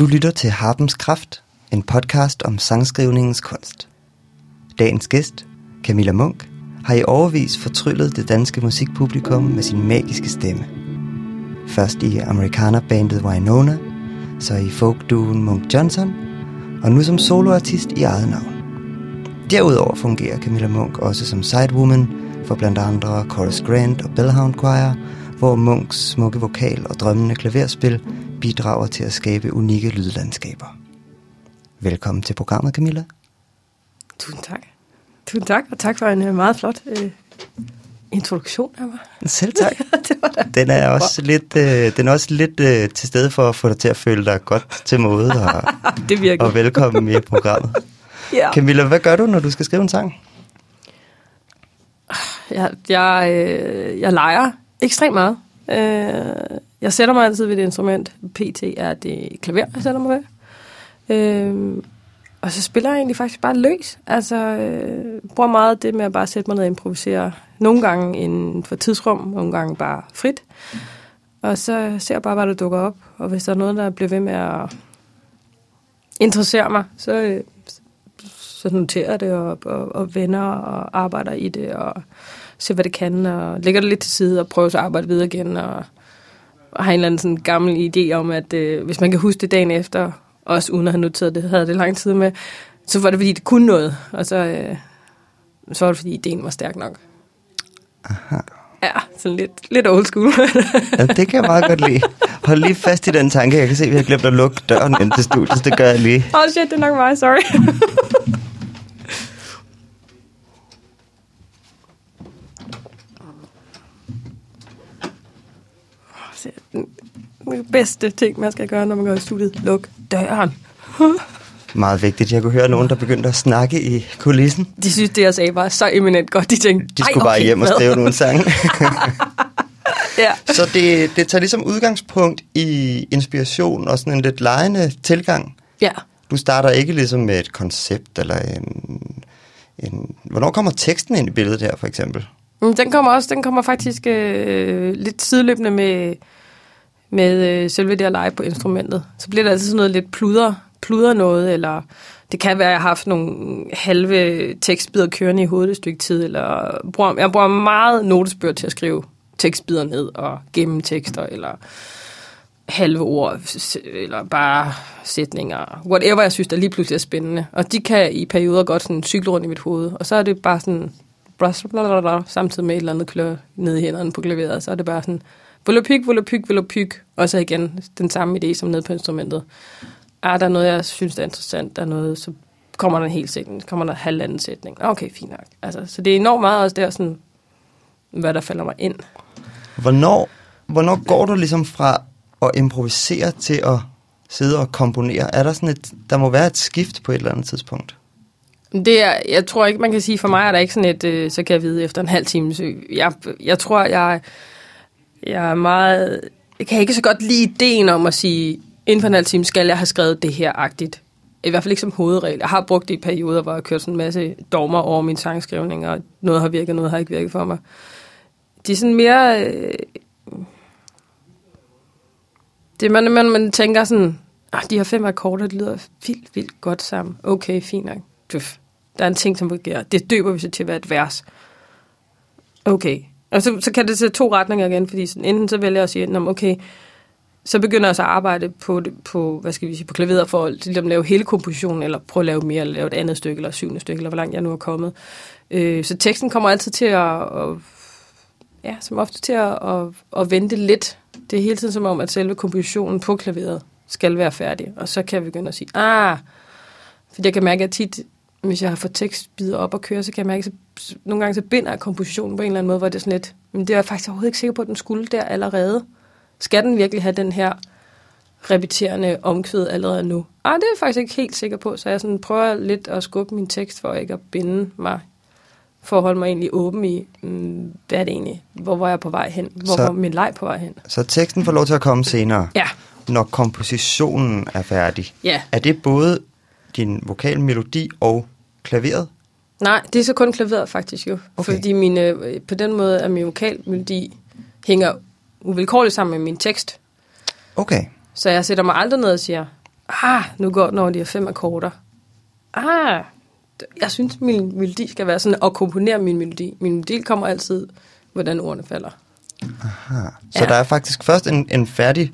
Du lytter til Harpens Kraft, en podcast om sangskrivningens kunst. Dagens gæst, Camilla Munk, har i overvis fortryllet det danske musikpublikum med sin magiske stemme. Først i amerikanerbandet Winona, så i folkduen Munk Johnson, og nu som soloartist i eget navn. Derudover fungerer Camilla Munk også som sidewoman for blandt andre Chorus Grant og Bellhound Choir, hvor Munks smukke vokal og drømmende klaverspil bidrager til at skabe unikke lydlandskaber. Velkommen til programmet, Camilla. Tusind tak. Tusind tak, og tak for en øh, meget flot øh, introduktion af mig. Selv tak. det var da. Den er også lidt, øh, den er også lidt øh, til stede for at få dig til at føle dig godt til mode og, Det virker. og velkommen i programmet. Ja. Camilla, hvad gør du, når du skal skrive en sang? Jeg, jeg, øh, jeg leger ekstremt meget. Øh, jeg sætter mig altid ved et instrument. PT er det klaver, jeg sætter mig ved. Øhm, og så spiller jeg egentlig faktisk bare løs. Altså, øh, bruger meget det med at bare sætte mig ned og improvisere. Nogle gange inden for tidsrum, nogle gange bare frit. Og så ser jeg bare, hvad der dukker op. Og hvis der er noget, der bliver ved med at interessere mig, så, øh, så noterer jeg det og, og, og vender og arbejder i det og ser, hvad det kan, og lægger det lidt til side og prøver så at arbejde videre igen, og, og har en eller anden sådan gammel idé om, at øh, hvis man kan huske det dagen efter, også uden at have noteret det, havde det lang tid med, så var det, fordi det kunne noget, og så, øh, så var det, fordi ideen var stærk nok. Aha. Ja, sådan lidt, lidt old school. Ja, det kan jeg meget godt lide. Hold lige fast i den tanke. Jeg kan se, at vi har glemt at lukke døren ind til studiet. så Det gør jeg lige. Åh oh shit, det er nok mig, sorry. Se, Den bedste ting, man skal gøre, når man går i studiet, luk døren. Meget vigtigt. Jeg kunne høre nogen, der begyndte at snakke i kulissen. De synes, det jeg sagde var så eminent godt. De tænkte, De "Ej, skulle bare okay, hjem og hvad?" skrive nogle sange. Ja. Så det, det tager ligesom udgangspunkt i inspiration og sådan en lidt lejende tilgang. ja. Du starter ikke ligesom med et koncept eller en, en... Hvornår kommer teksten ind i billedet her, for eksempel? Mm, den kommer også, den kommer faktisk øh, lidt sideløbende med, med øh, selve det at lege på instrumentet. Så bliver der altid sådan noget lidt pluder, pluder noget, eller det kan være, at jeg har haft nogle halve tekstbider kørende i hovedet et stykke tid, eller bruger, jeg bruger meget notesbøger til at skrive tekstbider ned og gemme tekster, eller halve ord, eller bare sætninger, whatever jeg synes, der lige pludselig er spændende. Og de kan i perioder godt sådan cykle rundt i mit hoved, og så er det bare sådan, blablabla, samtidig med et eller andet klør ned i hænderne på klaveret, så er det bare sådan, volopyk, volopyk, volopyk, og så igen den samme idé som ned på instrumentet. Ah, der er noget, jeg synes, der er interessant, der er noget, så kommer der en hel sætning, så kommer der en halvanden sætning. Okay, fint nok. Altså, så det er enormt meget også der, sådan, hvad der falder mig ind. Hvornår, hvornår går du ligesom fra at improvisere til at sidde og komponere? Er der sådan et... Der må være et skift på et eller andet tidspunkt. Det er, jeg tror ikke, man kan sige, for mig er der ikke sådan et, øh, så kan jeg vide efter en halv time. Så jeg, jeg tror, jeg, jeg er meget... Jeg kan ikke så godt lide ideen om at sige, inden for en halv time skal jeg have skrevet det her agtigt. I hvert fald ikke som hovedregel. Jeg har brugt det i perioder, hvor jeg har kørt sådan en masse dogmer over min sangskrivning, og noget har virket, noget har ikke virket for mig. Det er sådan mere... Øh, det man, man, man tænker sådan, ah, de her fem akkorder, det lyder vildt, vildt godt sammen. Okay, fint nok. Pøf. Der er en ting, som fungerer. Det døber vi så til at være et vers. Okay. Og så, så kan det se to retninger igen, fordi sådan, enten så vælger jeg at sige, at okay, så begynder jeg så at arbejde på, på hvad skal vi sige, på klaveret for ligesom at ligesom lave hele kompositionen, eller prøve at lave mere, eller lave et andet stykke, eller syvende stykke, eller hvor langt jeg nu er kommet. Øh, så teksten kommer altid til at, at ja, som ofte til at, at, at vente lidt. Det er hele tiden som om, at selve kompositionen på klaveret skal være færdig, og så kan jeg begynde at sige, ah, fordi jeg kan mærke, at tit, hvis jeg har fået tekstbider op og køre, så kan jeg mærke, at nogle gange så binder jeg kompositionen på en eller anden måde, hvor det er sådan lidt, men det er jeg faktisk overhovedet ikke sikker på, at den skulle der allerede. Skal den virkelig have den her repeterende omkvæd allerede nu? Ah, det er jeg faktisk ikke helt sikker på, så jeg sådan prøver lidt at skubbe min tekst for ikke at binde mig, for at holde mig egentlig åben i, mm, hvad er det egentlig? Hvor var jeg på vej hen? Hvor Så- var min leg på vej hen? Så teksten får lov til at komme senere, Ja, når kompositionen er færdig. ja. Er det både din vokalmelodi og klaveret? Nej, det er så kun klaveret faktisk jo. Okay. Fordi mine, øh, på den måde, at min vokalmelodi hænger uvilkårligt sammen med min tekst. Okay. Så jeg sætter mig aldrig ned og siger, ah, nu går den over de her fem akkorder. Ah, jeg synes, min melodi skal være sådan, at komponere min melodi. Min melodi kommer altid, hvordan ordene falder. Aha. Så Ja. der er faktisk først en, en færdig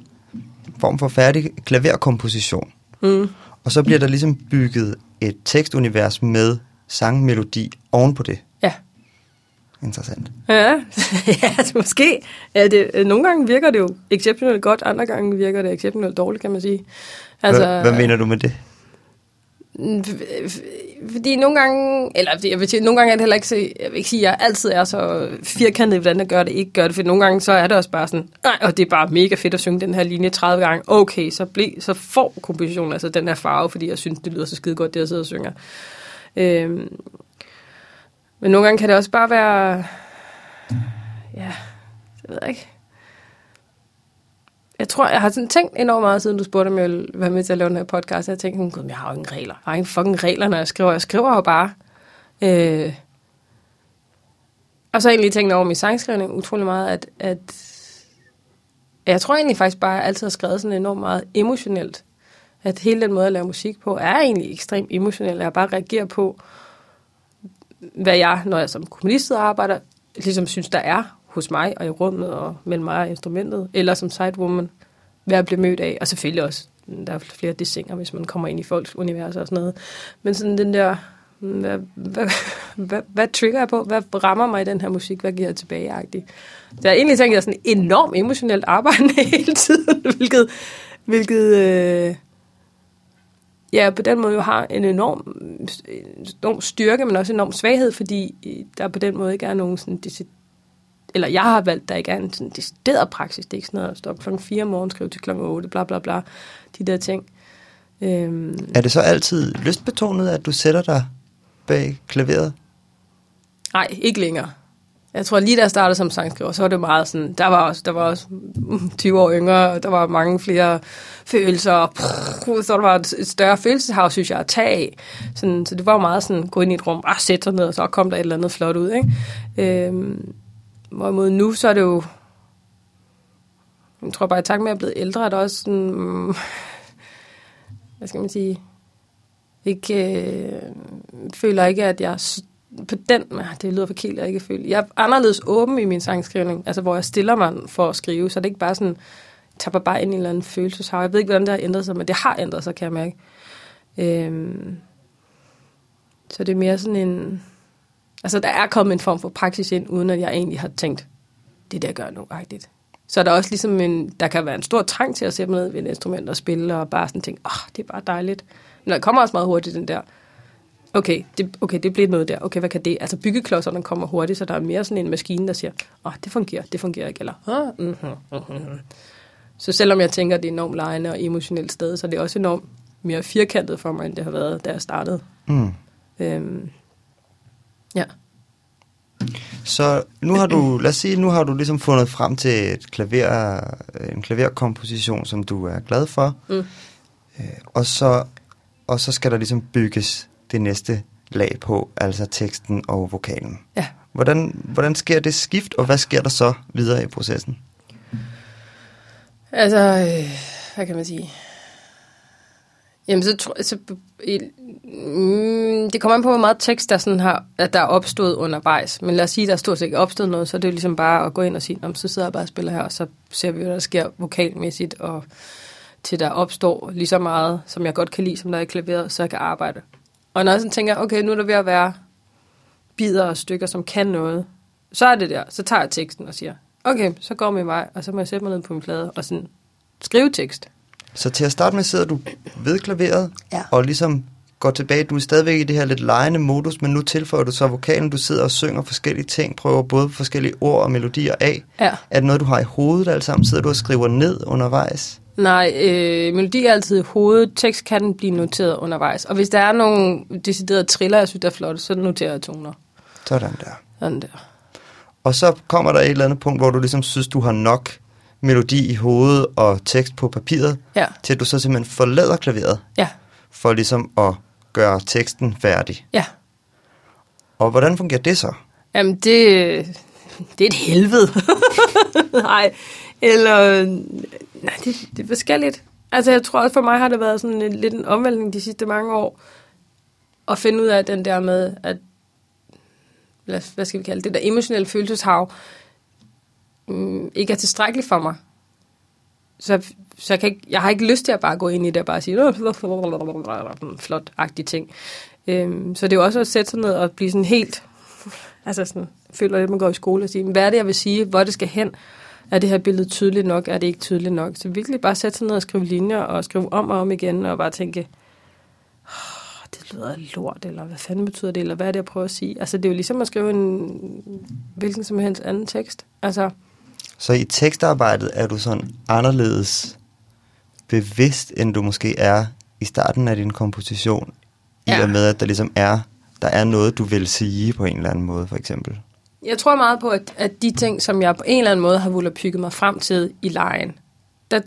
form for færdig klaverkomposition. Mm. Og så bliver der ligesom bygget et tekstunivers med sangmelodi oven på det. Ja. Interessant. Ja, ja måske. Ja, det, nogle gange virker det jo exceptionelt godt, andre gange virker det exceptionelt dårligt, kan man sige. Altså, hvad, hvad mener du med det? Fordi nogle gange, eller jeg vil sige, nogle gange er det heller ikke så, jeg vil ikke sige, at jeg altid er så firkantet, i, hvordan jeg gør det, ikke gør det, for nogle gange så er det også bare sådan, nej, og det er bare mega fedt at synge den her linje 30 gange, okay, så, ble, så får kompositionen altså den her farve, fordi jeg synes, det lyder så skide godt, det jeg sidder og synger. Øhm, men nogle gange kan det også bare være, ja, det ved jeg ikke. Jeg tror, jeg har sådan tænkt enormt meget, siden du spurgte, om jeg ville være med til at lave den her podcast. Jeg tænkte, gud, jeg har jo ingen regler. Jeg har ingen fucking regler, når jeg skriver. Jeg skriver jo bare. Øh. Og så har jeg egentlig tænkt over min sangskrivning utrolig meget, at, at jeg tror egentlig faktisk bare, at jeg altid har skrevet sådan enormt meget emotionelt. At hele den måde at lave musik på, er egentlig ekstremt emotionel. Jeg bare reagerer på, hvad jeg, når jeg som kommunist arbejder, ligesom synes, der er hos mig og i rummet og mellem mig og instrumentet, eller som sidewoman, hvad jeg bliver mødt af. Og selvfølgelig også, mm, der er flere dissinger, hvis man kommer ind i folks univers og sådan noget. Men sådan den der, mm, hvad, hvad, hvad, hvad trigger jeg på? Hvad rammer mig i den her musik? Hvad giver jeg tilbage -agtigt? Så jeg har egentlig tænkt, at jeg er sådan enormt emotionelt arbejdende hele tiden, hvilket, hvilket øh, ja, på den måde jo har en enorm, enorm styrke, men også en enorm svaghed, fordi der på den måde ikke er nogen sådan eller jeg har valgt, der ikke er en sådan decideret praksis. Det er ikke sådan noget at stå op klokken 4 om morgenen, skrive til klokken 8, bla bla bla, de der ting. Øhm, Er det så altid lystbetonet, at du sætter dig bag klaveret? nej, ikke længere. Jeg tror lige da jeg startede som sangskriver, så var det meget sådan, der var også, der var også mm, 20 år yngre, og der var mange flere følelser, prrr, så der var et et større følelseshav, synes jeg, at tage af. Sådan, så det var meget sådan, gå ind i et rum, ah, sætte sig ned, og så kom der et eller andet flot ud. Ikke? Øhm, hvorimod nu, så er det jo, jeg tror bare, i takt med at jeg er blevet ældre, er der også sådan, mm, hvad skal man sige, ikke, øh, føler ikke, at jeg på den, ah, det lyder forkert, jeg ikke føler. Jeg er anderledes åben i min sangskrivning, altså hvor jeg stiller mig for at skrive, så det er ikke bare sådan, tapper bare ind i en eller anden følelseshav. Jeg ved ikke, hvordan det har ændret sig, men det har ændret sig, kan jeg mærke. Øhm, så det er mere sådan en, altså der er kommet en form for praksis ind, uden at jeg egentlig har tænkt, det der gør nu rigtigt. Så er der også ligesom en, der kan være en stor trang til at sætte mig ned ved et instrument og spille, og bare sådan tænke, åh, oh, det er bare dejligt. Men der kommer også meget hurtigt den der, okay, det, okay, det bliver noget der. Okay, hvad kan det? Altså byggeklodserne kommer hurtigt, så der er mere sådan en maskine, der siger, åh, oh, det fungerer, det fungerer ikke, eller, ah, mm-hmm, mm-hmm. Så selvom jeg tænker, at det er enormt lejende og emotionelt sted, så er det også enormt mere firkantet for mig, end det har været, da jeg startede. Mm. Øhm, ja. Så nu har du, lad os sige, nu har du ligesom fundet frem til et klaver, en klaverkomposition, som du er glad for. Mm. Øh, og, så, og så skal der ligesom bygges det næste lag på, altså teksten og vokalen. Ja. Hvordan, hvordan sker det skift, og hvad sker der så videre i processen? Altså, øh, hvad kan man sige? Jamen, så så, i, mm, det kommer an på, hvor meget tekst, der, sådan har, at der er opstået undervejs. Men lad os sige, at der er stort set ikke opstået noget, så er det jo ligesom bare at gå ind og sige, om så sidder jeg bare og spiller her, og så ser vi, hvad der sker vokalmæssigt, og til der opstår lige så meget, som jeg godt kan lide, som der er i klaveret, så jeg kan arbejde. Og når jeg sådan tænker, okay, nu er der ved at være bidder og stykker, som kan noget, så er det der. Så tager jeg teksten og siger, okay, så går min vej, og så må jeg sætte mig ned på min plade og sådan skrive tekst. Så til at starte med sidder du ved klaveret, Ja. og ligesom går tilbage. Du er stadigvæk i det her lidt lejende modus, men nu tilføjer du så vokalen. Du sidder og synger forskellige ting, prøver både forskellige ord og melodier af. Ja. Er det noget, du har i hovedet alt sammen? Sidder du og skriver ned undervejs? Nej, øh, melodi er altid i hovedet. Tekst kan blive noteret undervejs. Og hvis der er nogle deciderede triller, jeg synes, der er flotte, så noterer jeg toner. Sådan der. Sådan der. Og så kommer der et eller andet punkt, hvor du ligesom synes, du har nok melodi i hovedet og tekst på papiret, Ja, til at du så simpelthen forlader klaveret, ja, for ligesom at gøre teksten færdig. ja. Og hvordan fungerer det så? Jamen, det, det er et helvede. nej, eller... Nej, det, det er forskelligt. Altså, jeg tror også for mig har det været sådan en, lidt en omvæltning de sidste mange år, at finde ud af den der med, at, hvad hvad skal vi kalde det, det der emotionelle følelseshav, mm, ikke er tilstrækkeligt for mig. Så, så jeg, kan ikke, jeg har ikke lyst til at bare gå ind i det og bare sige, flot-agtige ting. Øhm, så det er jo også at sætte sig ned og blive sådan helt, altså sådan, føler at man går i skole og siger, hvad er det, jeg vil sige, hvor det skal hen? Er det her billede tydeligt nok? Er det ikke tydeligt nok? Så virkelig bare sætte sig ned og skrive linjer og skrive om og om igen og bare tænke, oh, det lyder lort, eller hvad fanden betyder det, eller hvad er det, jeg prøver at sige? Altså, det er jo ligesom at skrive en hvilken som helst anden tekst. Altså, så i tekstarbejdet er du sådan anderledes bevidst, end du måske er i starten af din komposition, i Ja. og med, at der ligesom er, der er noget, du vil sige på en eller anden måde, for eksempel. Jeg tror meget på, at, at de ting, som jeg på en eller anden måde har ville bygget mig frem til i lejen, der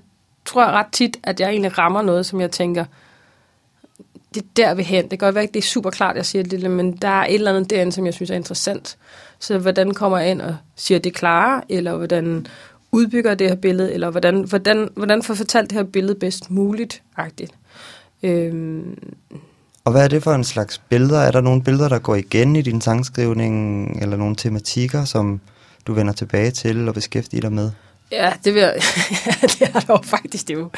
tror jeg ret tit, at jeg egentlig rammer noget, som jeg tænker, det er der vi hen. Det kan godt være, at det er super klart, jeg siger det, men der er et eller andet derinde, som jeg synes er interessant. Så hvordan kommer jeg ind og siger det klare, eller hvordan udbygger det her billede, eller hvordan, hvordan, hvordan får fortalt det her billede bedst muligt, agtigt. Øhm, Og hvad er det for en slags billeder? Er der nogle billeder, der går igen i din sangskrivning, eller nogle tematikker, som du vender tilbage til og beskæftiger dig med? Ja, det vil jeg, det er der jo faktisk, det er jo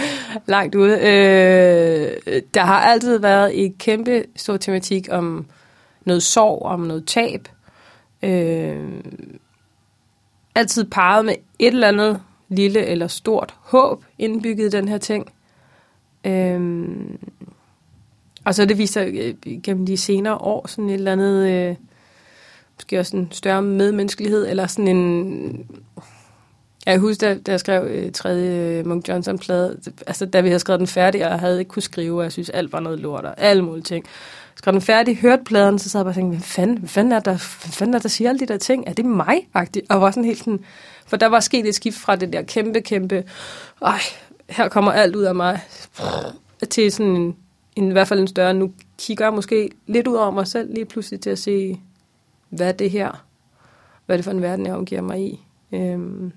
langt ude. Øh, der har altid været en kæmpe stor tematik om noget sorg, om noget tab. Øh, altid parret med et eller andet lille eller stort håb indbygget i den her ting. Øh, og så er det vist sig øh, gennem de senere år sådan et eller andet, øh, måske også en større medmenneskelighed, eller sådan en jeg husker, da, da jeg skrev øh, tredje øh, Monk Johnson-plade, altså da vi havde skrevet den færdig, og jeg havde ikke kunne skrive, og jeg synes, alt var noget lort, og alle mulige ting. Skrev den færdig, hørte pladen, så sad jeg bare og tænkte, hvad fanden, hvad fanden er der, hvad fanden er der, siger alle de der ting? Er det mig? -agtigt? Og var sådan helt sådan, for der var sket et skift fra det der kæmpe, kæmpe, ej, her kommer alt ud af mig, til sådan en, en, i hvert fald en større, nu kigger jeg måske lidt ud over mig selv lige pludselig til at se, hvad er det her? Hvad er det for en verden, jeg omgiver mig i? Øhm,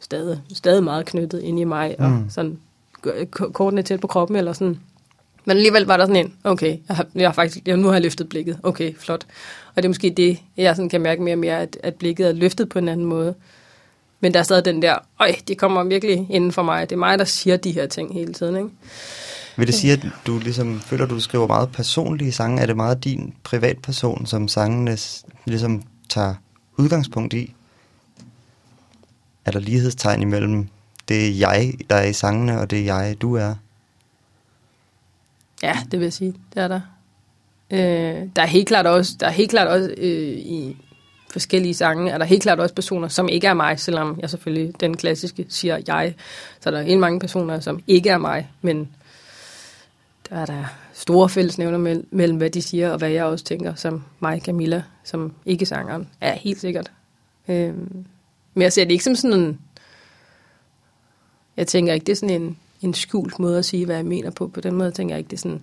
stadig, stadig meget knyttet ind i mig, og Mm. sådan kortene tæt på kroppen, eller sådan. Men alligevel var der sådan en, okay, jeg har, jeg har faktisk, jeg, nu har jeg løftet blikket, okay, flot. Og det er måske det, jeg sådan kan mærke mere og mere, at, at blikket er løftet på en anden måde. Men der er stadig den der, øj, det kommer virkelig inden for mig. Det er mig, der siger de her ting hele tiden, ikke? Vil det sige, at du ligesom føler, du skriver meget personlige sange? Er det meget din privatperson, som sangene ligesom tager udgangspunkt i? Er der lighedstegn imellem det jeg, der er i sangene, og det jeg, du er? Ja, det vil jeg sige. Det er der. Øh, der er helt klart også, der er helt klart også øh, i forskellige sange, er der helt klart også personer, som ikke er mig, selvom jeg selvfølgelig den klassiske siger jeg. Så der er helt mange personer, som ikke er mig, men der er der store fællesnævner mellem, mellem, hvad de siger, og hvad jeg også tænker, som mig, Camilla, som ikke sangeren, er helt sikkert. Øh, men jeg ser det ikke som sådan en... Jeg tænker ikke, det er sådan en, en skjult måde at sige, hvad jeg mener på. På den måde tænker jeg ikke, det er sådan...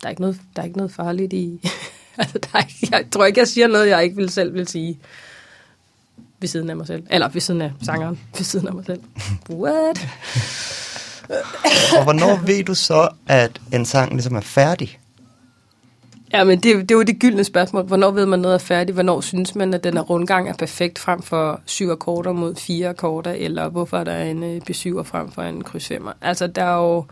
Der er ikke noget, der er ikke noget farligt i... altså, der er ikke, jeg tror ikke, jeg siger noget, jeg ikke vil selv vil sige ved siden af mig selv. Eller ved siden af sangeren, ved siden af mig selv. What? Og hvornår ved du så, at en sang ligesom er færdig? Ja, men det, det er jo det gyldne spørgsmål. Hvornår ved man noget er færdigt? Hvornår synes man, at den her rundgang er perfekt frem for syv akkorder mod fire akkorder? Eller hvorfor er der en øh, B7 frem for en kryds 5? Altså, der er jo...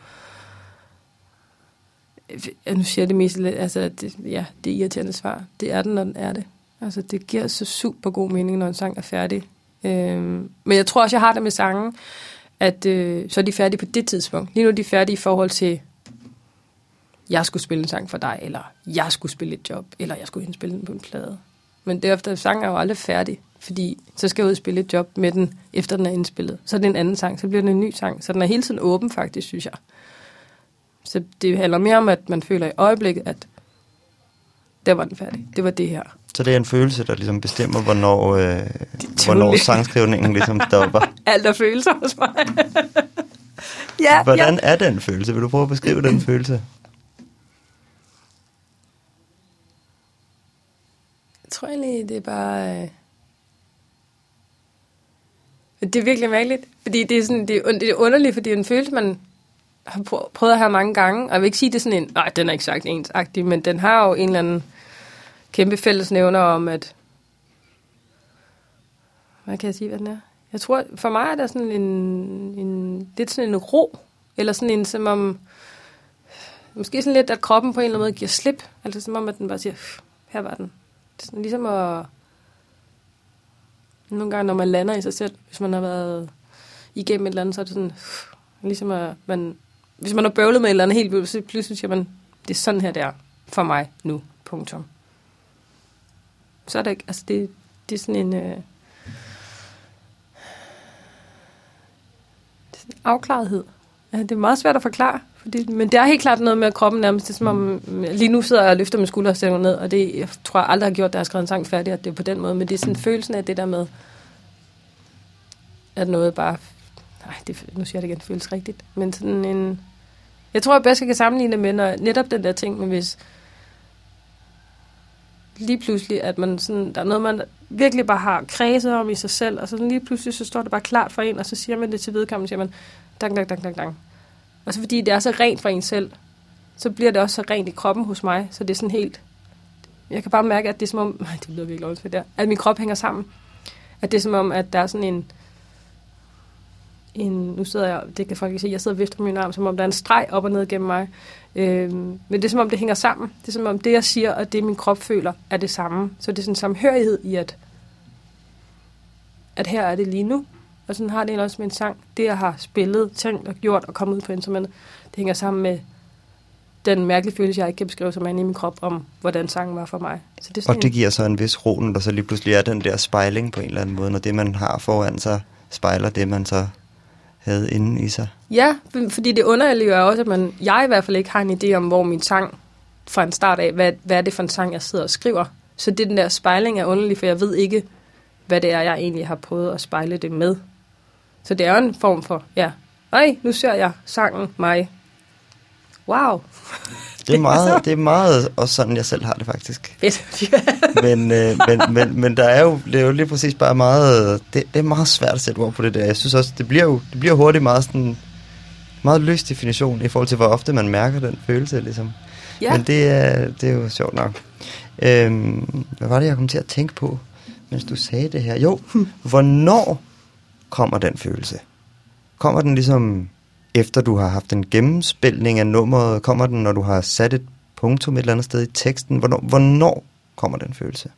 Ja, nu siger jeg det mest lidt, altså, det, ja, det er irriterende svar. Det er den, når den er det. Altså, det giver så super god mening, når en sang er færdig. Øhm, men jeg tror også, jeg har det med sangen, at øh, så er de færdige på det tidspunkt. Lige nu er de færdige i forhold til, jeg skulle spille en sang for dig, eller jeg skulle spille et job, eller jeg skulle indspille den på en plade. Men derefter, sang er jo aldrig færdig, fordi så skal jeg ud og spille et job med den, efter den er indspillet. Så er det en anden sang, så bliver det en ny sang. Så den er hele tiden åben faktisk, synes jeg. Så det handler mere om, at man føler i øjeblikket, at der var den færdig. Det var det her. Så det er en følelse, der ligesom bestemmer, hvornår, øh, hvornår sangskrivningen ligesom stopper. Alt er følelser hos mig. ja, Hvordan ja. er den følelse? Vil du prøve at beskrive den følelse? Tror egentlig, det er bare... Øh... Det er virkelig mærkeligt, fordi det er, sådan, det, er, det er underligt, fordi det er en følelse, man har prøvet at have mange gange, og jeg vil ikke sige, det er sådan en, nej, den er ikke sagt ensagtig, men den har jo en eller anden kæmpe fællesnævner om, at, hvad kan jeg sige, hvad den er? Jeg tror, for mig er der sådan en, en lidt sådan en ro, eller sådan en, som om, måske sådan lidt, at kroppen på en eller anden måde giver slip, altså som om, at den bare siger, her var den. Det er sådan ligesom at, nogle gange, når man lander i sig selv, hvis man har været igennem et eller andet, så er det sådan, ligesom at man, hvis man har bøvlet med et eller andet helt vildt, så pludselig siger man, det er sådan her, det er for mig nu, punktum. Så er det ikke, altså det, det er sådan en, øh, det er sådan en afklarethed. Ja, det er meget svært at forklare, fordi, men det er helt klart noget med, at kroppen nærmest, det er som om, lige nu sidder jeg og løfter med skulder og sætter ned, og det, jeg tror jeg aldrig har gjort, da jeg har skrevet en sang færdig, at det er på den måde, men det er sådan følelsen af det der med, at noget bare, nej, det, nu siger jeg det igen, det føles rigtigt, men sådan en, jeg tror, jeg bedst kan sammenligne det med, når netop den der ting, men hvis lige pludselig, at man sådan, der er noget, man virkelig bare har kredset om i sig selv, og så lige pludselig, så står det bare klart for en, og så siger man det til vedkommende, siger man, dang, dang, dang, dang, dang. Og så fordi det er så rent for en selv, så bliver det også så rent i kroppen hos mig, så det er sådan helt, jeg kan bare mærke, at det er som om, det lyder virkelig lovligt der, at min krop hænger sammen. At det er som om, at der er sådan en, en, nu sidder jeg, det kan folk ikke se, jeg sidder og vifter min arm, som om der er en streg op og ned gennem mig. Øhm, men det er som om, det hænger sammen. Det er som om, det jeg siger, og det min krop føler, er det samme. Så det er sådan en samhørighed i, at, at her er det lige nu. Og sådan har det også med en sang. Det, jeg har spillet, tænkt og gjort og kommet ud på instrumentet, det hænger sammen med den mærkelige følelse, jeg ikke kan beskrive, som er inde i min krop, om hvordan sangen var for mig. Så det og det giver så en vis ro, når der så lige pludselig er den der spejling på en eller anden måde, når det, man har foran sig, spejler det, man så havde inde i sig. Ja, fordi det underlige er også, at man, jeg i hvert fald ikke har en idé om, hvor min sang fra en start af, hvad, hvad er det for en sang, jeg sidder og skriver. Så det den der spejling er underlig, for jeg ved ikke, hvad det er, jeg egentlig har prøvet at spejle det med. Så det er en form for, ja, ej, nu ser jeg sangen mig. Wow. Det er meget, det er meget også sådan, jeg selv har det faktisk. Fedt. men, øh, men, men, men der er jo, det er jo lige præcis bare meget, det, det er meget svært at sætte ord på det der. Jeg synes også, det bliver jo det bliver hurtigt meget sådan, meget løs definition i forhold til, hvor ofte man mærker den følelse, ligesom. Ja. Men det er, det er jo sjovt nok. Øhm, hvad var det, jeg kom til at tænke på, mens du sagde det her? Jo, hvornår kommer den følelse? Kommer den ligesom efter du har haft en gennemspilning af nummeret? Kommer den, når du har sat et punktum et eller andet sted i teksten? Hvornår, hvornår kommer den følelse?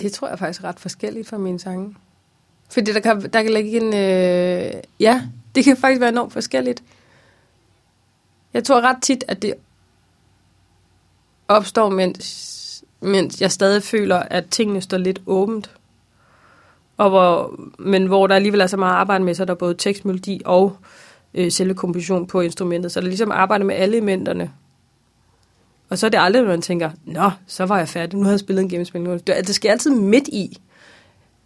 Det tror jeg faktisk er ret forskelligt fra mine sange. Fordi der kan, der kan ligge en... Øh, ja, det kan faktisk være enormt forskelligt. Jeg tror ret tit, at det opstår, mens, mens jeg stadig føler, at tingene står lidt åbent. Og hvor, men hvor der alligevel er så meget arbejde med, så er der både tekstmelodi og øh, selve komposition på instrumentet. Så der er ligesom arbejde med alle elementerne. Og så er det aldrig, når man tænker, nå, så var jeg færdig, nu har jeg spillet en gennemspilning. Det, det sker altid midt i,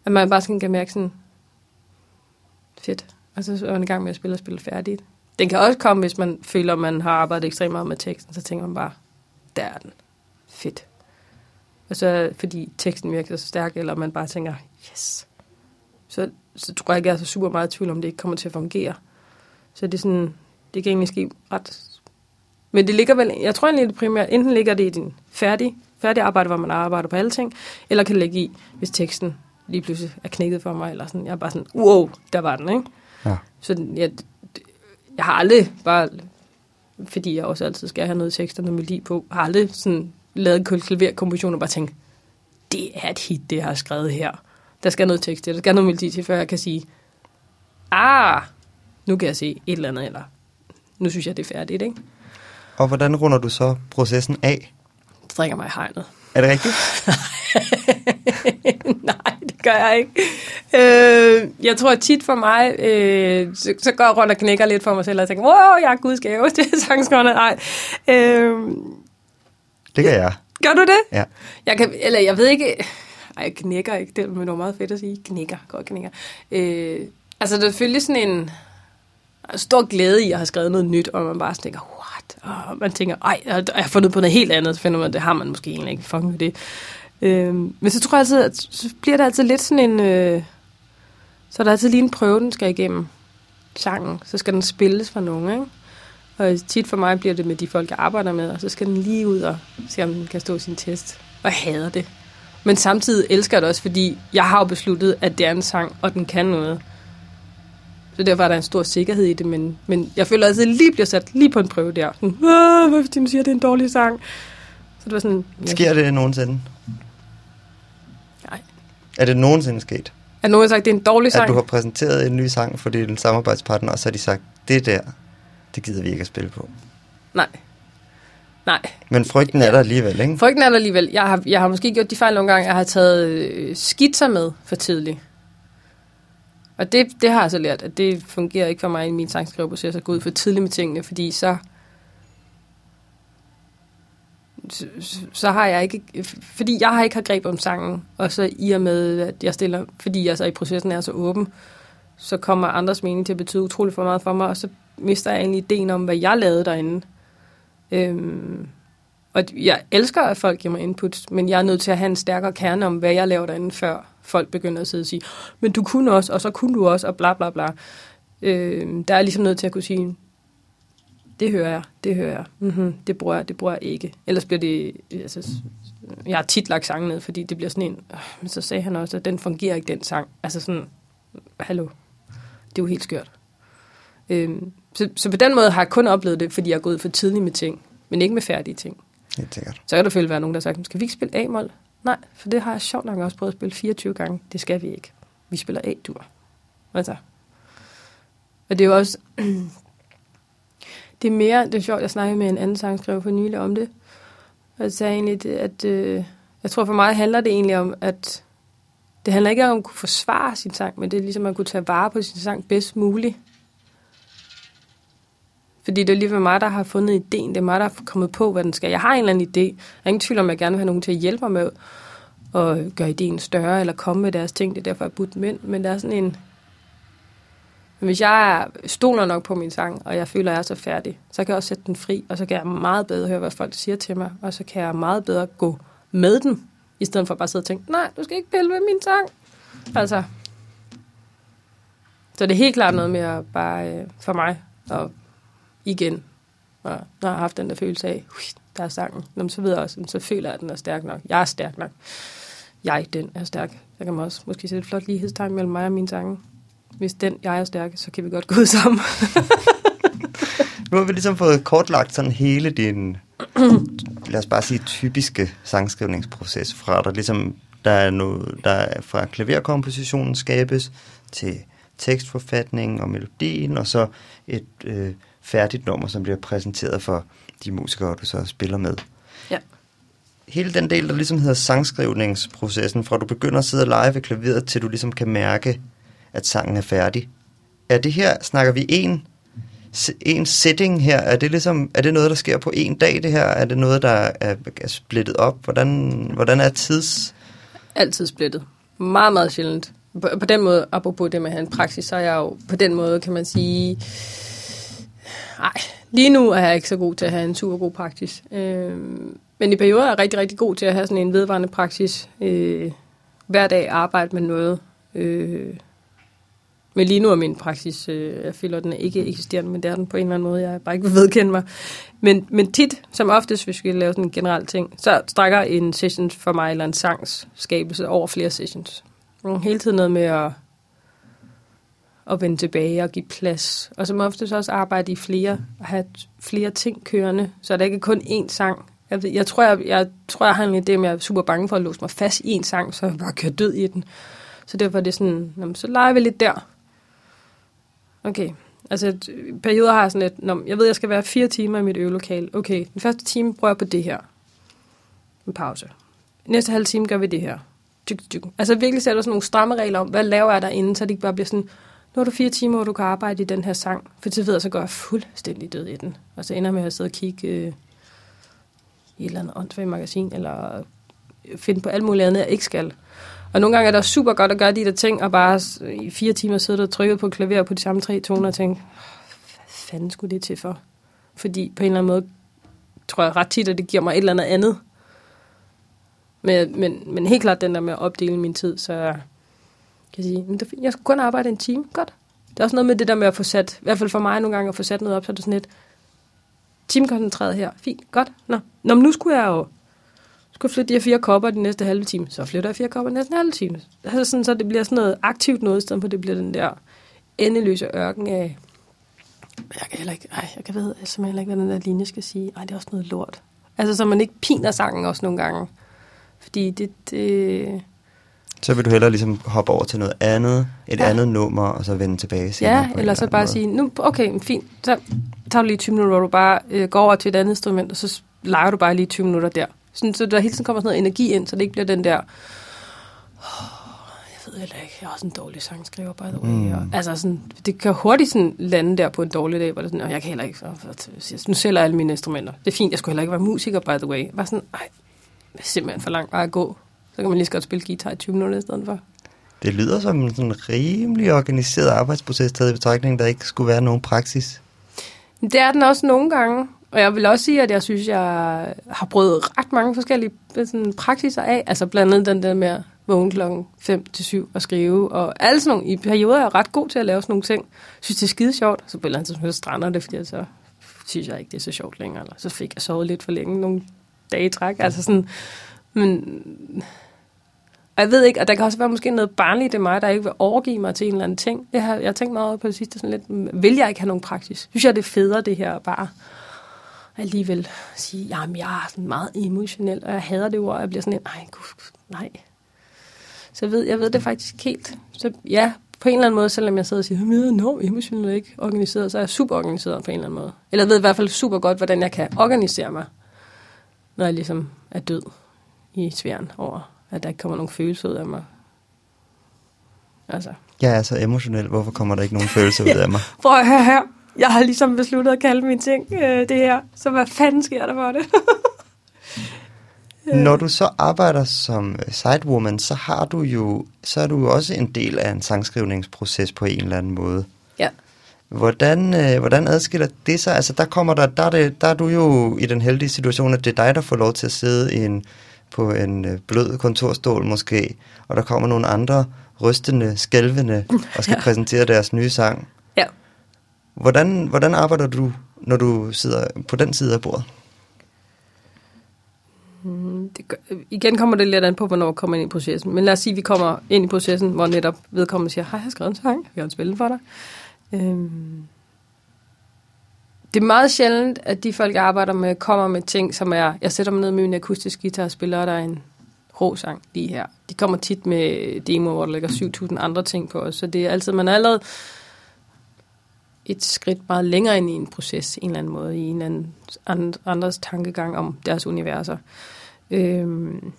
at man bare sådan kan mærke sådan, fedt. Og så er man i gang med at spille og spille færdigt. Den kan også komme, hvis man føler, at man har arbejdet ekstremt meget med teksten, så tænker man bare, der er den. Fedt. Og så fordi teksten virker så stærk, eller man bare tænker, yes. Så, så tror jeg ikke, jeg er så super meget i tvivl om, det ikke kommer til at fungere. Så det er sådan, det kan egentlig ske ret... Men det ligger vel, jeg tror egentlig det primært, enten ligger det i din færdige, færdige arbejde, hvor man arbejder på alle ting, eller kan ligge i, hvis teksten lige pludselig er knækket for mig, eller sådan, jeg er bare sådan, wow, der var den, ikke? Ja. Så jeg, jeg har aldrig bare fordi jeg også altid skal have noget tekst og noget melodi på, har aldrig sådan lavet en klaverkomposition og bare tænkt, det er et hit, det jeg har skrevet her. Der skal noget tekst til, der skal noget melodi til, før jeg kan sige, ah, nu kan jeg se et eller andet, eller nu synes jeg, det er færdigt, ikke? Og hvordan runder du så processen af? Det drikker mig i hegnet. Er det rigtigt? Nej, det gør jeg ikke. Øh, jeg tror tit for mig, øh, så, så går jeg rundt og knækker lidt for mig selv og tænker, wow, jeg er guds gave til sangskriverne. Nej. Øh, det gør jeg. Gør du det? Ja. Jeg kan, eller jeg ved ikke, ej, jeg knækker ikke, det er meget fedt at sige. Knækker, godt knækker. Øh, altså, der er selvfølgelig sådan en stor glæde i at have skrevet noget nyt, og man bare tænker, what? Og man tænker, ej, jeg har fundet på noget helt andet, så finder man, det har man måske egentlig ikke. Fuck med det. Øhm, men så tror jeg altid, at så bliver det altid lidt sådan en... Øh, så er der altid lige en prøve, den skal igennem sangen. Så skal den spilles for nogen, ikke? Og tit for mig bliver det med de folk, jeg arbejder med, og så skal den lige ud og se, om den kan stå sin test. Og jeg hader det. Men samtidig elsker jeg det også, fordi jeg har jo besluttet, at det er en sang, og den kan noget. Så derfor er der en stor sikkerhed i det, men, men jeg føler altid, at jeg lige bliver sat lige på en prøve der. Sådan, hvad fordi du siger, at det er en dårlig sang? Så det var sådan... Sker det nogensinde? Nej. Er det nogensinde sket? At nogen har sagt, at det er en dårlig sang? At du har præsenteret en ny sang for din samarbejdspartner, og så har de sagt, det der, det gider vi ikke at spille på. Nej. Nej. Men frygten er der alligevel, ikke? Frygten er der alligevel. Jeg har, jeg har måske gjort de fejl nogle gange, jeg har taget øh, skitser med for tidligt. Og det, det har jeg så lært, at det fungerer ikke for mig i min sangskriveproces at gå ud for tidligt med tingene, fordi så, så, har jeg ikke, fordi jeg har ikke har greb om sangen, og så i og med, at jeg stiller, fordi jeg så i processen er så åben, så kommer andres mening til at betyde utrolig for meget for mig, og så mister jeg egentlig ideen om, hvad jeg lavede derinde. Øhm, og jeg elsker, at folk giver mig input, men jeg er nødt til at have en stærkere kerne om, hvad jeg laver derinde, før folk begynder at sidde og sige, men du kunne også, og så kunne du også, og bla bla bla. Øhm, der er ligesom nødt til at kunne sige, det hører jeg, det hører jeg, mm-hmm, det bruger jeg, det bruger jeg ikke. Ellers bliver det, altså, jeg har tit lagt sangen ned, fordi det bliver sådan en, øh, men så sagde han også, at den fungerer ikke, den sang. Altså sådan, hallo, det er jo helt skørt. Øhm, så, så på den måde har jeg kun oplevet det, fordi jeg er gået for tidligt med ting, men ikke med færdige ting. Helt sikkert. Så kan der selvfølgelig være nogen, der har sagt, skal vi ikke spille A-mol? Nej, for det har jeg sjovt nok også prøvet at spille 24 gange. Det skal vi ikke. Vi spiller A-dur. Altså. Og det er jo også... det er mere... Det er sjovt, jeg snakkede med en anden sangskriver for nylig om det. Og jeg sagde egentlig, at... Øh, jeg tror for mig handler det egentlig om, at det handler ikke om at kunne forsvare sin sang, men det er ligesom at kunne tage vare på sin sang bedst muligt. Fordi det er lige mig, der har fundet ideen. Det er mig, der har kommet på, hvad den skal. Jeg har en eller anden idé. Jeg er ingen tvivl om, at jeg gerne vil have nogen til at hjælpe mig med at gøre ideen større, eller komme med deres ting. Det er derfor, jeg har budt dem ind. Men der er sådan en... Hvis jeg stoler nok på min sang, og jeg føler, at jeg er så færdig, så kan jeg også sætte den fri, og så kan jeg meget bedre høre, hvad folk siger til mig, og så kan jeg meget bedre gå med den, i stedet for bare at sidde og tænke, nej, du skal ikke pille ved min sang. Altså, så det er helt klart noget med at bare, øh, for mig, og igen, og når jeg har haft den der følelse af, der er sangen, Jamen, så ved jeg også, så føler jeg, at den er stærk nok. Jeg er stærk nok. Jeg, den er stærk. Jeg kan også måske sætte et flot lighedstegn mellem mig og min sange. Hvis den, jeg er stærk, så kan vi godt gå ud sammen. nu har vi ligesom fået kortlagt sådan hele din, lad os bare sige, typiske sangskrivningsproces fra der ligesom, der er noget, der er fra klaverkompositionen skabes til tekstforfatningen og melodien, og så et øh, færdigt nummer, som bliver præsenteret for de musikere, du så spiller med. Ja. Hele den del, der ligesom hedder sangskrivningsprocessen, fra du begynder at sidde og lege ved klaveret, til du ligesom kan mærke, at sangen er færdig. Er det her, snakker vi en, en setting her? Er det, ligesom, er det noget, der sker på en dag, det her? Er det noget, der er, er splittet op? Hvordan, hvordan er tids... Altid splittet. Meget, meget sjældent. På, på den måde, apropos det med at have en praksis, så er jeg jo på den måde, kan man sige, Nej, lige nu er jeg ikke så god til at have en super god praksis. Øh, men i perioder er jeg rigtig, rigtig god til at have sådan en vedvarende praksis. Øh, hver dag arbejde med noget. Øh, men lige nu er min praksis, øh, jeg føler, at den er ikke eksisterende, men det er den på en eller anden måde, jeg bare ikke vil vedkende mig. Men, men tit, som oftest, hvis vi skal lave sådan en generel ting, så strækker en session for mig, eller en sangs skabelse over flere sessions. Hele tiden noget med at at vende tilbage og give plads. Og som oftest også arbejde i flere, og have flere ting kørende, så der ikke er kun én sang. Jeg, ved, jeg, tror, jeg, jeg tror, jeg har en idé med, at jeg er super bange for at låse mig fast i en sang, så jeg bare kører død i den. Så derfor er det sådan, jamen, så leger vi lidt der. Okay, altså øh, perioder har jeg sådan lidt, jeg ved, jeg skal være fire timer i mit øvelokal. Okay, den første time bruger jeg på det her. En pause. Næste halve time gør vi det her. Tyk, tyk. Altså virkelig sætter sådan nogle stramme regler om, hvad laver jeg derinde, så det ikke bare bliver sådan, nu har du fire timer, hvor du kan arbejde i den her sang, for til ved så går jeg fuldstændig død i den. Og så ender jeg med at sidde og kigge øh, i et eller andet åndssvagt magasin, eller øh, finde på alt muligt andet, jeg ikke skal. Og nogle gange er det super godt at gøre de der ting, og bare i fire timer sidde og trykke på klaver på de samme tre toner, og tænke, hvad fanden skulle det til for? Fordi på en eller anden måde, tror jeg ret tit, at det giver mig et eller andet andet. Men, men, men helt klart den der med at opdele min tid, så kan jeg sige, jeg skal kun arbejde en time. Godt. Det er også noget med det der med at få sat, i hvert fald for mig nogle gange, at få sat noget op, så er det sådan lidt, timekoncentreret her. Fint, godt. Nå. Nå, men nu skulle jeg jo skulle flytte de her fire kopper de næste halve time. Så flytter jeg fire kopper de næste halve time. Altså sådan, så det bliver sådan noget aktivt noget, i stedet for det bliver den der endeløse ørken af... Jeg kan heller ikke... Ej, jeg kan ved simpelthen heller ikke, hvad den der linje skal sige. Ej, det er også noget lort. Altså, så man ikke piner sangen også nogle gange. Fordi det... det så vil du hellere ligesom hoppe over til noget andet, et ja. andet nummer, og så vende tilbage senere. Ja, eller så bare måde. sige, nu, okay, fint, så tager du lige 20 minutter, hvor du bare øh, går over til et andet instrument, og så leger du bare lige 20 minutter der. Sådan, så der hele tiden kommer sådan noget energi ind, så det ikke bliver den der... Oh, jeg ved heller ikke, jeg er også en dårlig sangskriver, by the way. Mm. Og, altså sådan, det kan hurtigt sådan lande der på en dårlig dag, hvor det sådan, jeg kan heller ikke... Nu sælger alle mine instrumenter. Det er fint, jeg skulle heller ikke være musiker, by the way. Bare sådan, ej, det er simpelthen for langt bare at gå. Så kan man lige så godt spille guitar i 20 minutter i stedet for. Det lyder som en sådan rimelig organiseret arbejdsproces, taget i betragtning, der ikke skulle være nogen praksis. Det er den også nogle gange. Og jeg vil også sige, at jeg synes, jeg har prøvet ret mange forskellige øh, sådan, praksiser af. Altså blandt andet den der med at vågne klokken 5 til 7 og skrive. Og alle sådan nogle, i perioder er jeg ret god til at lave sådan nogle ting. Jeg synes, det er skide sjovt. Så på et eller andet tidspunkt strander det, fordi så synes jeg ikke, det er så sjovt længere. Eller så fik jeg sovet lidt for længe nogle dage i træk. Altså sådan, men jeg ved ikke, og der kan også være måske noget barnligt i mig, der ikke vil overgive mig til en eller anden ting. Jeg har, jeg har tænkt meget over på det sidste, sådan lidt, vil jeg ikke have nogen praksis? Synes jeg, det er federe, det her bare alligevel sige, jamen jeg er meget emotionel, og jeg hader det ord, og jeg bliver sådan en, nej, gud, nej. Så jeg ved, jeg ved det faktisk helt. Så ja, på en eller anden måde, selvom jeg sidder og siger, at jeg er enormt ikke organiseret, så er jeg super organiseret på en eller anden måde. Eller jeg ved i hvert fald super godt, hvordan jeg kan organisere mig, når jeg ligesom er død i sværen over, at der ikke kommer nogen følelser ud af mig. Altså. Jeg er så emotionel. Hvorfor kommer der ikke nogen følelser ud af mig? Prøv at høre her jeg har ligesom besluttet at kalde mine ting øh, det her. Så hvad fanden sker der for det? Når du så arbejder som øh, sidewoman, så har du jo så er du jo også en del af en sangskrivningsproces på en eller anden måde. Ja. Hvordan, øh, hvordan adskiller det sig? Altså der kommer der, der er, det, der er du jo i den heldige situation, at det er dig, der får lov til at sidde i en, på en øh, blød kontorstol måske, og der kommer nogle andre rystende, skælvende og skal ja. præsentere deres nye sang. Hvordan, hvordan arbejder du, når du sidder på den side af bordet? Mm, det gør, igen kommer det lidt an på, hvornår vi kommer ind i processen. Men lad os sige, at vi kommer ind i processen, hvor netop vedkommende siger, hej, jeg har skrevet en sang, jeg kan spille for dig. Øhm, det er meget sjældent, at de folk, jeg arbejder med, kommer med ting, som er, jeg sætter mig ned med min akustisk guitar og spiller, og der er en rå sang lige her. De kommer tit med demoer, hvor der ligger 7.000 andre ting på os, så det er altid, man er allerede et skridt meget længere ind i en proces, en eller anden måde, i en eller anden andres tankegang om deres universer. Øhm,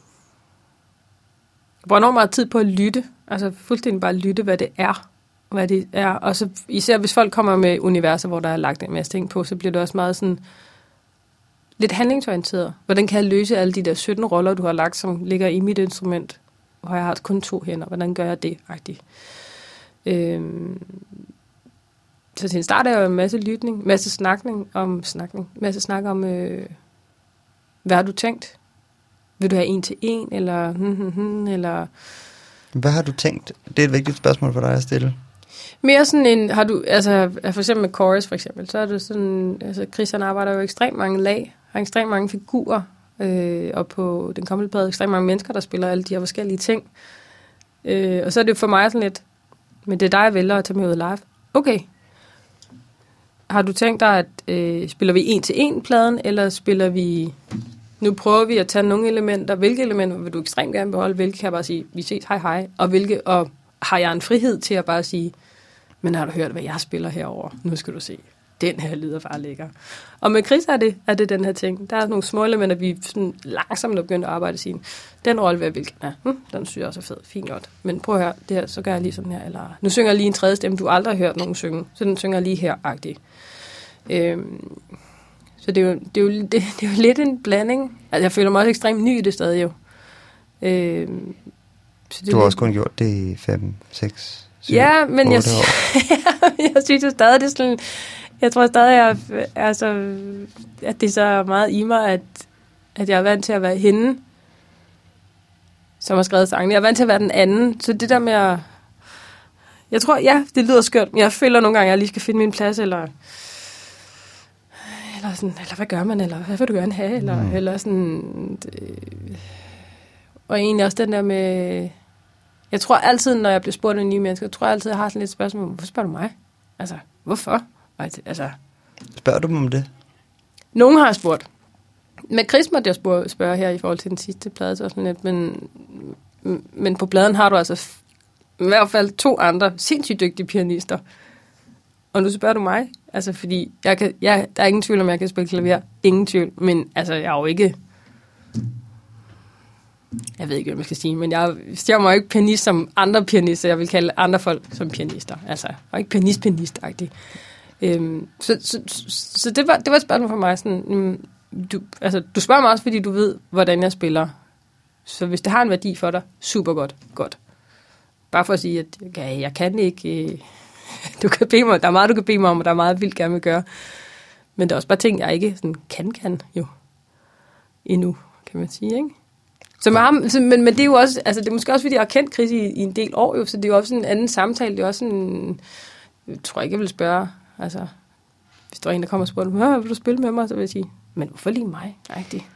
jeg bruger enormt meget tid på at lytte, altså fuldstændig bare lytte, hvad det er, hvad det er. Og så især hvis folk kommer med universer, hvor der er lagt en masse ting på, så bliver det også meget sådan lidt handlingsorienteret. Hvordan kan jeg løse alle de der 17 roller, du har lagt, som ligger i mit instrument, hvor jeg har kun to hænder? Hvordan gør jeg det? Agtigt. Øhm, så til en start er jo en masse lytning, masse snakning om snakning, masse snak om, øh, hvad har du tænkt? Vil du have en til en, eller hmm, hmm, hmm, eller... Hvad har du tænkt? Det er et vigtigt spørgsmål for dig at stille. Mere sådan en, har du, altså for eksempel med chorus for eksempel, så er det sådan, altså Christian arbejder jo ekstremt mange lag, har ekstremt mange figurer, øh, og på den kommende plade ekstremt mange mennesker, der spiller alle de her forskellige ting. Øh, og så er det for mig sådan lidt, men det er dig, jeg vælger at tage med ud live. Okay, har du tænkt dig, at øh, spiller vi en til en pladen, eller spiller vi... Nu prøver vi at tage nogle elementer. Hvilke elementer vil du ekstremt gerne beholde? Hvilke kan jeg bare sige, vi ses, hej hej. Og, hvilke, og har jeg en frihed til at bare sige, men har du hørt, hvad jeg spiller herover? Nu skal du se. Den her lyder bare lækker. Og med Chris er det, er det den her ting. Der er nogle små elementer, vi sådan langsomt er begyndt at arbejde sin. Den rolle vil jeg vil ja, hm, den synes jeg også er fed. Fint godt. Men prøv at høre, det her, så gør jeg lige sådan her. Eller, nu synger jeg lige en tredje stemme, du aldrig har hørt nogen synge. Så den synger jeg lige her, agtigt. Øhm, så det er, jo, det, er jo, det, det er jo lidt en blanding. Altså, jeg føler mig også ekstremt ny i det stadig jo. Øhm, så det du har også kun gjort det i 5, 6, 7, Ja, men jeg, jeg synes jo stadig, det er sådan... Jeg tror stadig, jeg, altså, at det er så meget i mig, at, at jeg er vant til at være hende. som har skrevet sangen. Jeg er vant til at være den anden, så det der med at... Jeg tror, ja, det lyder skørt, men jeg føler nogle gange, at jeg lige skal finde min plads, eller... Eller, sådan, eller hvad gør man, eller hvad vil du gerne have, eller, mm. eller sådan... Det, og egentlig også den der med... Jeg tror altid, når jeg bliver spurgt af nye mennesker, jeg tror altid, jeg har sådan lidt spørgsmål, hvorfor spørger du mig? Altså, hvorfor? Altså, Spørger du dem om det? nogen har spurgt. Med Chris måtte jeg spørge, spørge her i forhold til den sidste plade, så sådan lidt, men, men på pladen har du altså i hvert fald to andre sindssygt dygtige pianister. Og nu spørger du mig, altså fordi jeg kan, jeg, der er ingen tvivl om, jeg kan spille klaver. Ingen tvivl, men altså jeg er jo ikke... Jeg ved ikke, hvad man skal sige, men jeg, jeg mig ikke pianist som andre pianister. Jeg vil kalde andre folk som pianister. Altså, jeg er ikke pianist-pianist-agtig. Øhm, så, så, så, så det, var, det var et spørgsmål for mig. Sådan, mm, du, altså, du spørger mig også, fordi du ved, hvordan jeg spiller. Så hvis det har en værdi for dig, super godt. godt. Bare for at sige, at okay, jeg kan ikke... Øh, du kan bede mig, der er meget, du kan bede mig om, og der er meget, jeg vildt gerne vil gøre. Men der er også bare ting, jeg ikke sådan, kan kan jo endnu, kan man sige, ikke? Så med ham, så, men, men det er jo også, altså det er måske også, fordi jeg har kendt Chris i, i en del år, jo, så det er jo også en anden samtale, det er også sådan, jeg tror ikke, jeg vil spørge, altså, hvis der er en, der kommer og spørger, Hvad, vil du spille med mig, så vil jeg sige, men hvorfor lige mig, rigtig?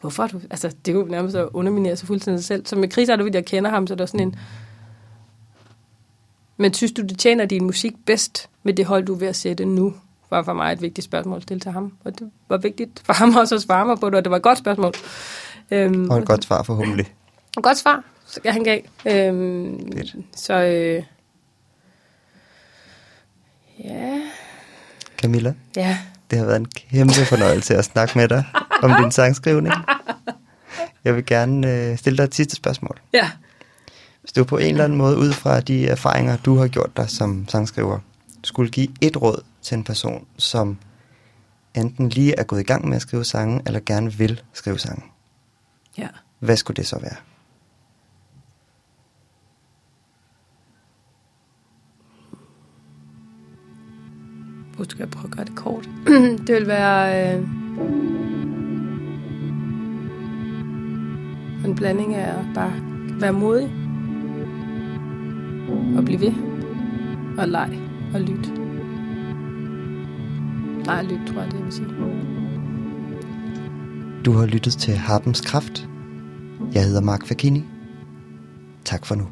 Hvorfor er du, altså det er jo nærmest at underminere sig fuldstændig sig selv. Så med Chris er det, fordi jeg kender ham, så er der sådan en, men synes du, det tjener din musik bedst med det hold, du er ved at sætte nu? Var for mig et vigtigt spørgsmål at stille til ham. Og det var vigtigt for ham også at svare mig på det, og det var et godt spørgsmål. Øhm, Og et godt svar forhåbentlig. Godt svar, så han gav. Øhm, så øh, ja, Camilla, ja. det har været en kæmpe fornøjelse at snakke med dig om din sangskrivning. Jeg vil gerne øh, stille dig et sidste spørgsmål. Ja. Hvis du på en eller anden måde, ud fra de erfaringer, du har gjort dig som sangskriver, skulle give et råd til en person, som enten lige er gået i gang med at skrive sange, eller gerne vil skrive sange, ja. hvad skulle det så være? Hvor skal jeg prøve at gøre det kort? det vil være øh, en blanding af at bare være modig og bliv ved og leg og lyt. Leg og lyt, tror jeg, det jeg vil sige. Du har lyttet til Harpens Kraft. Jeg hedder Mark Fakini. Tak for nu.